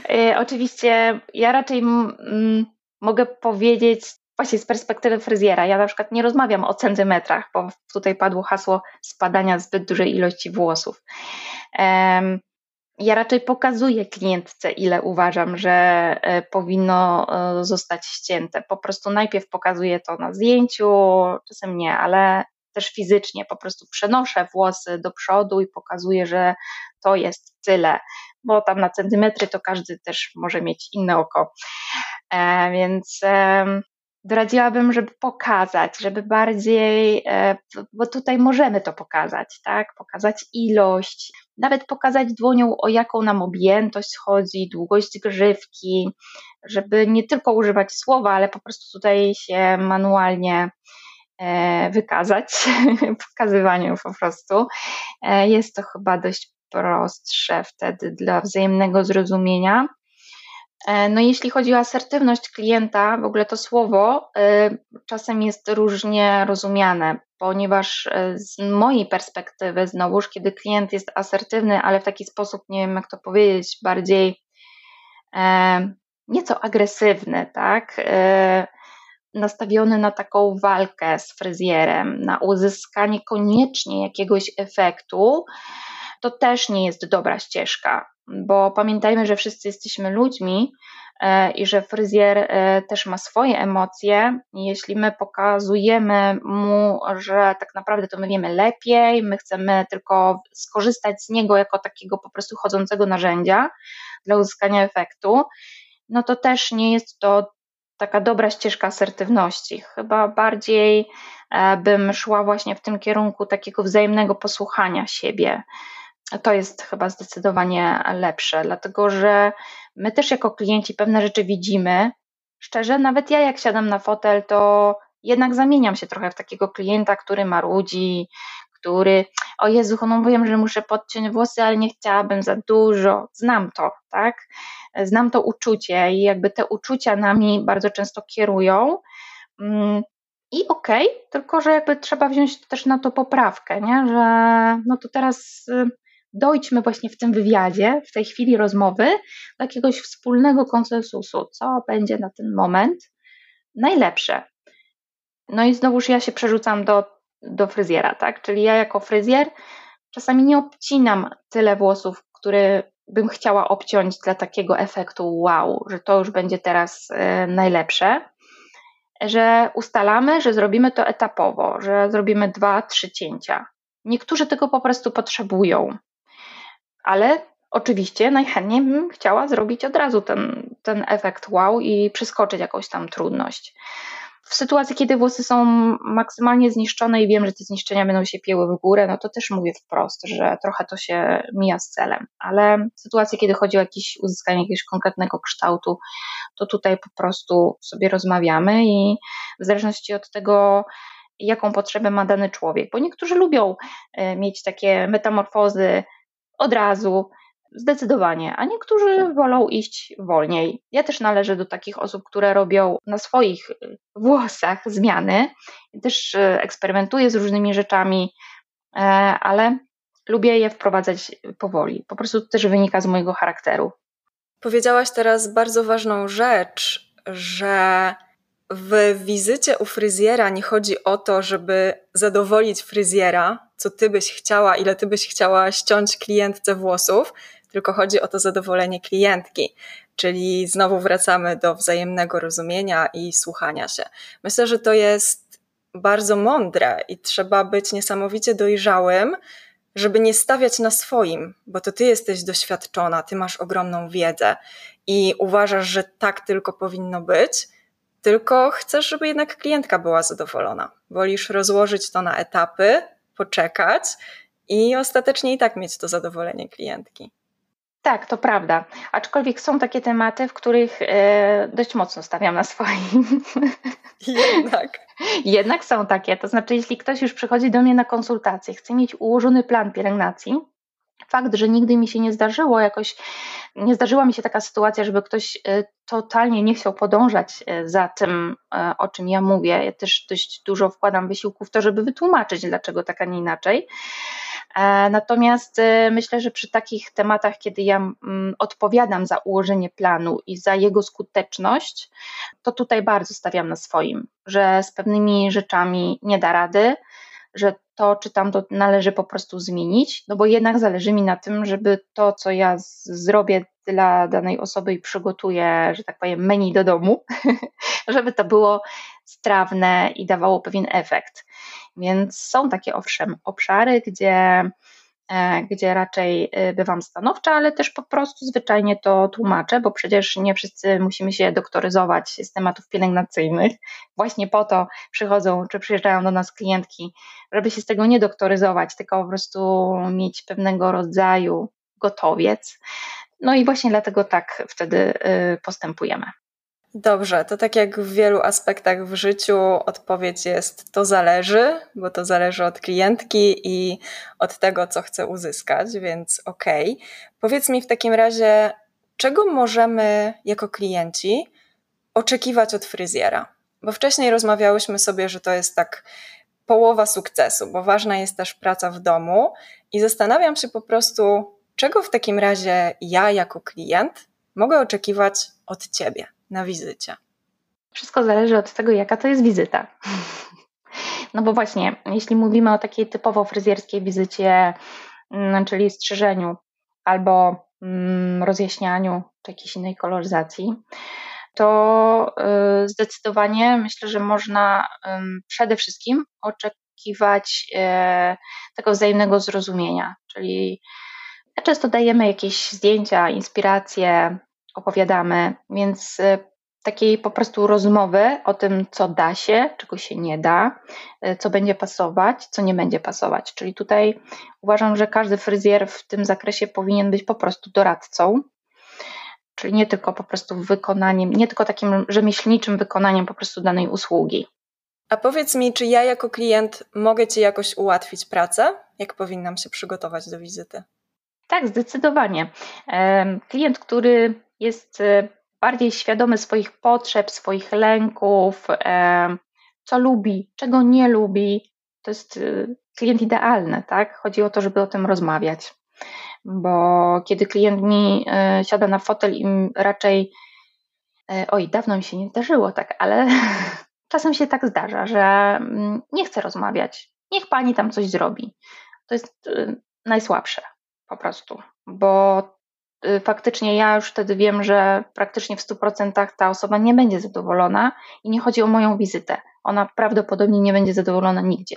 E, oczywiście ja raczej mm, mogę powiedzieć właśnie z perspektywy fryzjera. Ja na przykład nie rozmawiam o centymetrach, bo tutaj padło hasło spadania zbyt dużej ilości włosów. Um, ja raczej pokazuję klientce, ile uważam, że e, powinno e, zostać ścięte. Po prostu najpierw pokazuję to na zdjęciu, czasem nie, ale też fizycznie. Po prostu przenoszę włosy do przodu i pokazuję, że to jest tyle, bo tam na centymetry to każdy też może mieć inne oko. E, więc doradziłabym, żeby pokazać, żeby bardziej, e, bo tutaj możemy to pokazać, tak? Pokazać ilość, nawet pokazać dłonią, o jaką nam objętość chodzi, długość grzywki, żeby nie tylko używać słowa, ale po prostu tutaj się manualnie e, wykazać, pokazywaniu po prostu. E, jest to chyba dość prostsze wtedy dla wzajemnego zrozumienia. E, no jeśli chodzi o asertywność klienta, w ogóle to słowo e, czasem jest różnie rozumiane, ponieważ e, z mojej perspektywy, znowuż, kiedy klient jest asertywny, ale w taki sposób, nie wiem jak to powiedzieć, bardziej nieco agresywny, tak? nastawiony na taką walkę z fryzjerem, na uzyskanie koniecznie jakiegoś efektu, to też nie jest dobra ścieżka, bo pamiętajmy, że wszyscy jesteśmy ludźmi e, i że fryzjer e, też ma swoje emocje. Jeśli my pokazujemy mu, że tak naprawdę to my wiemy lepiej, my chcemy tylko skorzystać z niego jako takiego po prostu chodzącego narzędzia dla uzyskania efektu, no to też nie jest to taka dobra ścieżka asertywności. Chyba bardziej e, bym szła właśnie w tym kierunku takiego wzajemnego posłuchania siebie. To jest chyba zdecydowanie lepsze, dlatego że my też jako klienci pewne rzeczy widzimy. Szczerze, nawet ja jak siadam na fotel, to jednak zamieniam się trochę w takiego klienta, który marudzi, który, o Jezu, no wiem, że muszę podciąć włosy, ale nie chciałabym za dużo. Znam to, tak? Znam to uczucie i jakby te uczucia nami bardzo często kierują. Mm, I okej, okay, tylko że jakby trzeba wziąć też na to poprawkę, nie? że no to teraz y, dojdźmy właśnie w tym wywiadzie, w tej chwili rozmowy, do jakiegoś wspólnego konsensusu, co będzie na ten moment najlepsze. No i znowuż ja się przerzucam do, do fryzjera, tak? Czyli ja jako fryzjer czasami nie obcinam tyle włosów, które bym chciała obciąć dla takiego efektu wow, że to już będzie teraz y, najlepsze, że ustalamy, że zrobimy to etapowo, że zrobimy dwa, trzy cięcia. Niektórzy tego po prostu potrzebują, ale oczywiście najchętniej bym chciała zrobić od razu ten, ten efekt wow i przeskoczyć jakąś tam trudność. W sytuacji, kiedy włosy są maksymalnie zniszczone i wiem, że te zniszczenia będą się pieły w górę, no to też mówię wprost, że trochę to się mija z celem. Ale w sytuacji, kiedy chodzi o jakieś uzyskanie jakiegoś konkretnego kształtu, to tutaj po prostu sobie rozmawiamy i w zależności od tego, jaką potrzebę ma dany człowiek, bo niektórzy lubią e, mieć takie metamorfozy od razu, Zdecydowanie, a niektórzy wolą iść wolniej. Ja też należę do takich osób, które robią na swoich y, włosach zmiany. Też y, eksperymentuję z różnymi rzeczami, e, ale lubię je wprowadzać powoli. Po prostu to też wynika z mojego charakteru. Powiedziałaś teraz bardzo ważną rzecz, że w wizycie u fryzjera nie chodzi o to, żeby zadowolić fryzjera, co ty byś chciała, ile ty byś chciała ściąć klientce włosów, tylko chodzi o to zadowolenie klientki. Czyli znowu wracamy do wzajemnego rozumienia i słuchania się. Myślę, że to jest bardzo mądre i trzeba być niesamowicie dojrzałym, żeby nie stawiać na swoim, bo to ty jesteś doświadczona, ty masz ogromną wiedzę i uważasz, że tak tylko powinno być, tylko chcesz, żeby jednak klientka była zadowolona. Wolisz rozłożyć to na etapy, poczekać i ostatecznie i tak mieć to zadowolenie klientki. Tak, to prawda. Aczkolwiek są takie tematy, w których e, dość mocno stawiam na swoim. Jednak. Jednak są takie. To znaczy, jeśli ktoś już przychodzi do mnie na konsultację, chce mieć ułożony plan pielęgnacji, fakt, że nigdy mi się nie zdarzyło jakoś, nie zdarzyła mi się taka sytuacja, żeby ktoś e, totalnie nie chciał podążać e, za tym, o czym ja mówię. Ja też dość dużo wkładam wysiłku w to, żeby wytłumaczyć, dlaczego tak, a nie inaczej. E, natomiast myślę, że przy takich tematach, kiedy ja mm, odpowiadam za ułożenie planu i za jego skuteczność, to tutaj bardzo stawiam na swoim, że z pewnymi rzeczami nie da rady, że to czy tam to należy po prostu zmienić, no bo jednak zależy mi na tym, żeby to, co ja zrobię dla danej osoby i przygotuję, że tak powiem, menu do domu, żeby to było strawne i dawało pewien efekt. Więc są takie owszem obszary, gdzie, gdzie raczej e, bywam stanowcza, ale też po prostu zwyczajnie to tłumaczę, bo przecież nie wszyscy musimy się doktoryzować z tematów pielęgnacyjnych. Właśnie po to przychodzą czy przyjeżdżają do nas klientki, żeby się z tego nie doktoryzować, tylko po prostu mieć pewnego rodzaju gotowiec. No i właśnie dlatego tak wtedy y, postępujemy. Dobrze, to tak jak w wielu aspektach w życiu odpowiedź jest to zależy, bo to zależy od klientki i od tego, co chce uzyskać, więc okej. Okay. Powiedz mi w takim razie, czego możemy jako klienci oczekiwać od fryzjera? Bo wcześniej rozmawiałyśmy sobie, że to jest tak połowa sukcesu, bo ważna jest też praca w domu i zastanawiam się po prostu, czego w takim razie ja jako klient mogę oczekiwać od ciebie na wizycie? Wszystko zależy od tego, jaka to jest wizyta. No bo właśnie, jeśli mówimy o takiej typowo fryzjerskiej wizycie, mm, czyli strzyżeniu albo mm, rozjaśnianiu czy jakiejś innej koloryzacji, to y, zdecydowanie myślę, że można przede wszystkim oczekiwać e, tego wzajemnego zrozumienia, czyli często dajemy jakieś zdjęcia, inspiracje, opowiadamy, więc y, takiej po prostu rozmowy o tym, co da się, czego się nie da, y, co będzie pasować, co nie będzie pasować. Czyli tutaj uważam, że każdy fryzjer w tym zakresie powinien być po prostu doradcą, czyli nie tylko po prostu wykonaniem, nie tylko takim rzemieślniczym wykonaniem po prostu danej usługi. A powiedz mi, czy ja jako klient mogę Ci jakoś ułatwić pracę? Jak powinnam się przygotować do wizyty? Tak, zdecydowanie. Klient, który jest e, bardziej świadomy swoich potrzeb, swoich lęków, co lubi, czego nie lubi, to jest e, klient idealny, tak? Chodzi o to, żeby o tym rozmawiać bo kiedy klient mi e, siada na fotel i raczej, e, oj, dawno mi się nie zdarzyło tak, ale czasem się tak zdarza, że mm, nie chce rozmawiać, niech pani tam coś zrobi. To jest e, najsłabsze po prostu, bo faktycznie ja już wtedy wiem, że praktycznie w 100% ta osoba nie będzie zadowolona i nie chodzi o moją wizytę. Ona prawdopodobnie nie będzie zadowolona nigdzie.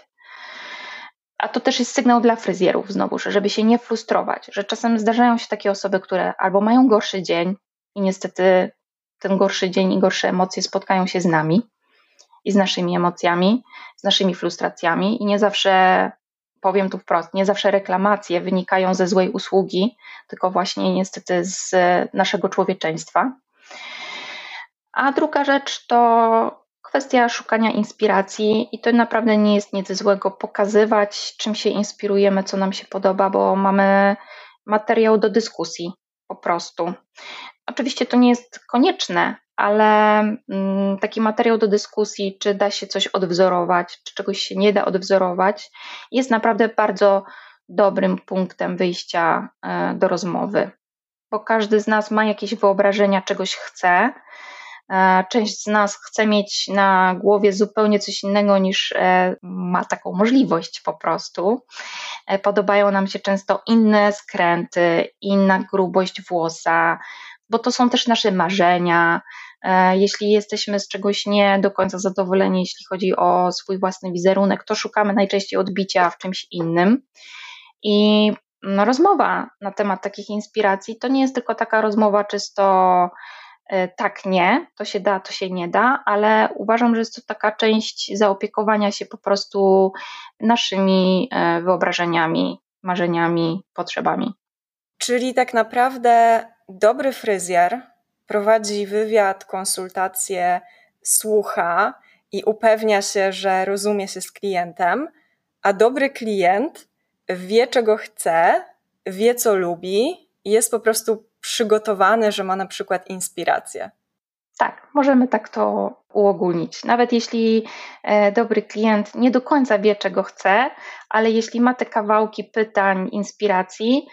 A to też jest sygnał dla fryzjerów znowu, żeby się nie frustrować, że czasem zdarzają się takie osoby, które albo mają gorszy dzień i niestety ten gorszy dzień i gorsze emocje spotkają się z nami i z naszymi emocjami, z naszymi frustracjami i nie zawsze, powiem tu wprost, nie zawsze reklamacje wynikają ze złej usługi, tylko właśnie niestety z naszego człowieczeństwa. A druga rzecz to kwestia szukania inspiracji i to naprawdę nie jest nic złego pokazywać, czym się inspirujemy, co nam się podoba, bo mamy materiał do dyskusji po prostu. Oczywiście to nie jest konieczne, ale mm, taki materiał do dyskusji, czy da się coś odwzorować, czy czegoś się nie da odwzorować, jest naprawdę bardzo dobrym punktem wyjścia e, do rozmowy, bo każdy z nas ma jakieś wyobrażenia, czegoś chce E, część z nas chce mieć na głowie zupełnie coś innego niż e, ma taką możliwość po prostu. Podobają nam się często inne skręty, inna grubość włosa, bo to są też nasze marzenia. Jeśli jesteśmy z czegoś nie do końca zadowoleni, jeśli chodzi o swój własny wizerunek, to szukamy najczęściej odbicia w czymś innym. I no, rozmowa na temat takich inspiracji to nie jest tylko taka rozmowa czysto E, tak, nie, to się da, to się nie da, ale uważam, że jest to taka część zaopiekowania się po prostu naszymi e, wyobrażeniami, marzeniami, potrzebami. Czyli tak naprawdę dobry fryzjer prowadzi wywiad, konsultacje, słucha i upewnia się, że rozumie się z klientem, a dobry klient wie, czego chce, wie, co lubi i jest po prostu przygotowany, że ma na przykład inspirację. Tak, możemy tak to uogólnić. Nawet jeśli e, dobry klient nie do końca wie, czego chce, ale jeśli ma te kawałki pytań, inspiracji,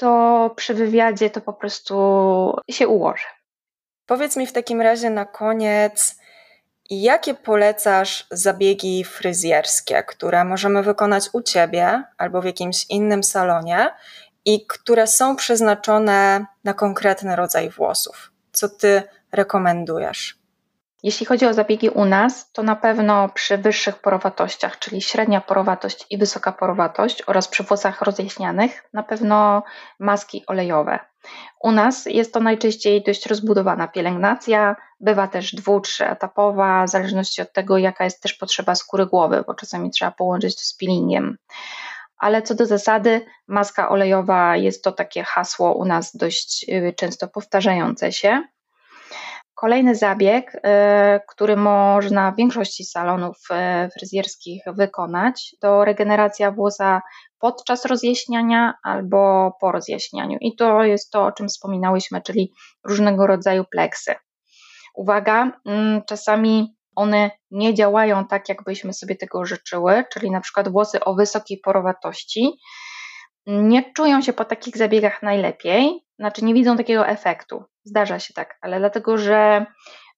to przy wywiadzie to po prostu się ułoży. Powiedz mi w takim razie na koniec, jakie polecasz zabiegi fryzjerskie, które możemy wykonać u ciebie albo w jakimś innym salonie i które są przeznaczone na konkretny rodzaj włosów. Co ty rekomendujesz? Jeśli chodzi o zabiegi u nas, to na pewno przy wyższych porowatościach, czyli średnia porowatość i wysoka porowatość oraz przy włosach rozjaśnianych, na pewno maski olejowe. U nas jest to najczęściej dość rozbudowana pielęgnacja, bywa też dwu, trzyetapowa, w zależności od tego, jaka jest też potrzeba skóry głowy, bo czasami trzeba połączyć to z peelingiem ale co do zasady, maska olejowa jest to takie hasło u nas dość y, często powtarzające się. Kolejny zabieg, y, który można w większości salonów y, fryzjerskich wykonać, to regeneracja włosa podczas rozjaśniania albo po rozjaśnianiu. I to jest to, o czym wspominałyśmy, czyli różnego rodzaju pleksy. Uwaga, mm, czasami one nie działają tak, jakbyśmy sobie tego życzyły, czyli na przykład włosy o wysokiej porowatości nie czują się po takich zabiegach najlepiej, znaczy nie widzą takiego efektu. Zdarza się tak, ale dlatego, że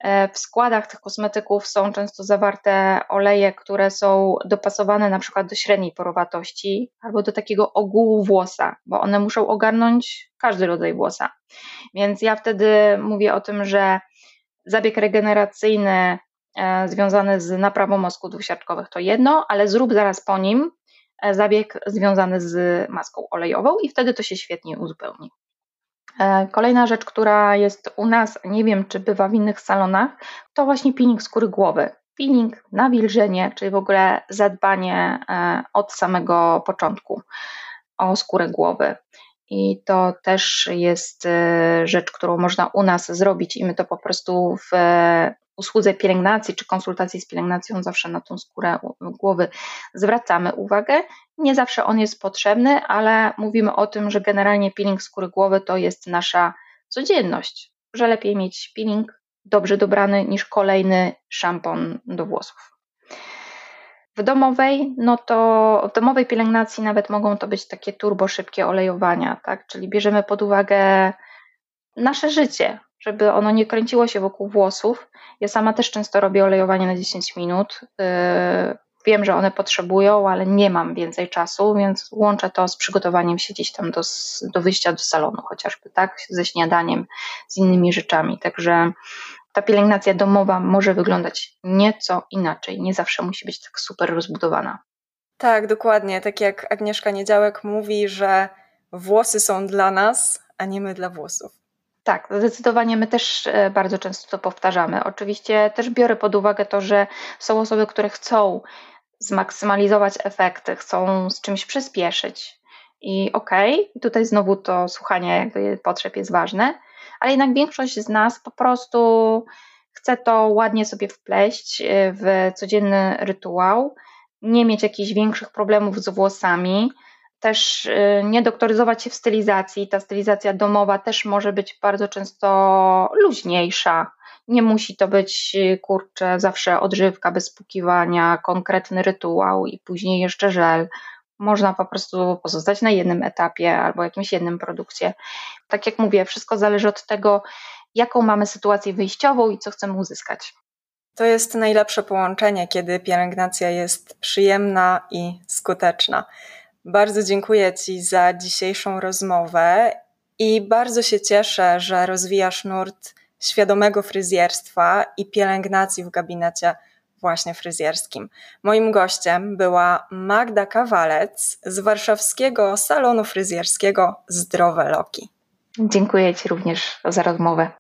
E, w składach tych kosmetyków są często zawarte oleje, które są dopasowane na przykład do średniej porowatości albo do takiego ogółu włosa, bo one muszą ogarnąć każdy rodzaj włosa. Więc ja wtedy mówię o tym, że zabieg regeneracyjny e, związany z naprawą mózgu dwusiarczkowych to jedno, ale zrób zaraz po nim e, zabieg związany z maską olejową i wtedy to się świetnie uzupełni. E, kolejna rzecz, która jest u nas, nie wiem czy bywa w innych salonach, to właśnie peeling skóry głowy. Peeling, nawilżenie, czyli w ogóle zadbanie e, od samego początku o skórę głowy. I to też jest e, rzecz, którą można u nas zrobić, i my to po prostu w usłudze pielęgnacji czy konsultacji z pielęgnacją zawsze na tą skórę głowy zwracamy uwagę. Nie zawsze on jest potrzebny, ale mówimy o tym, że generalnie peeling skóry głowy to jest nasza codzienność, że lepiej mieć peeling dobrze dobrany niż kolejny szampon do włosów. W domowej, no to w domowej pielęgnacji nawet mogą to być takie turbo szybkie olejowania, tak? Czyli bierzemy pod uwagę nasze życie, żeby ono nie kręciło się wokół włosów. Ja sama też często robię olejowanie na 10 minut. Yy, wiem, że one potrzebują, ale nie mam więcej czasu, więc łączę to z przygotowaniem się gdzieś tam do, do wyjścia do salonu, chociażby tak, ze śniadaniem, z innymi rzeczami. Także ta pielęgnacja domowa może wyglądać nieco inaczej. Nie zawsze musi być tak super rozbudowana. Tak, dokładnie. Tak jak Agnieszka Niedziałek mówi, że włosy są dla nas, a nie my dla włosów. Tak, zdecydowanie my też e, bardzo często to powtarzamy. Oczywiście też biorę pod uwagę to, że są osoby, które chcą zmaksymalizować efekty, chcą z czymś przyspieszyć. I okej, okay, tutaj znowu to słuchanie jakby potrzeb jest ważne, ale jednak większość z nas po prostu chce to ładnie sobie wpleść e, w codzienny rytuał, nie mieć jakichś większych problemów z włosami, też y, nie doktoryzować się w stylizacji. Ta stylizacja domowa też może być bardzo często luźniejsza. Nie musi to być, y, kurczę, zawsze odżywka bez pukiwania, konkretny rytuał i później jeszcze żel. Można po prostu pozostać na jednym etapie albo jakimś jednym produkcie. Tak jak mówię, wszystko zależy od tego, jaką mamy sytuację wyjściową i co chcemy uzyskać. To jest najlepsze połączenie, kiedy pielęgnacja jest przyjemna i skuteczna. Bardzo dziękuję Ci za dzisiejszą rozmowę i bardzo się cieszę, że rozwijasz nurt świadomego fryzjerstwa i pielęgnacji w gabinecie właśnie fryzjerskim. Moim gościem była Magda Kawalec z warszawskiego salonu fryzjerskiego Zdrowe Loki. Dziękuję Ci również za rozmowę.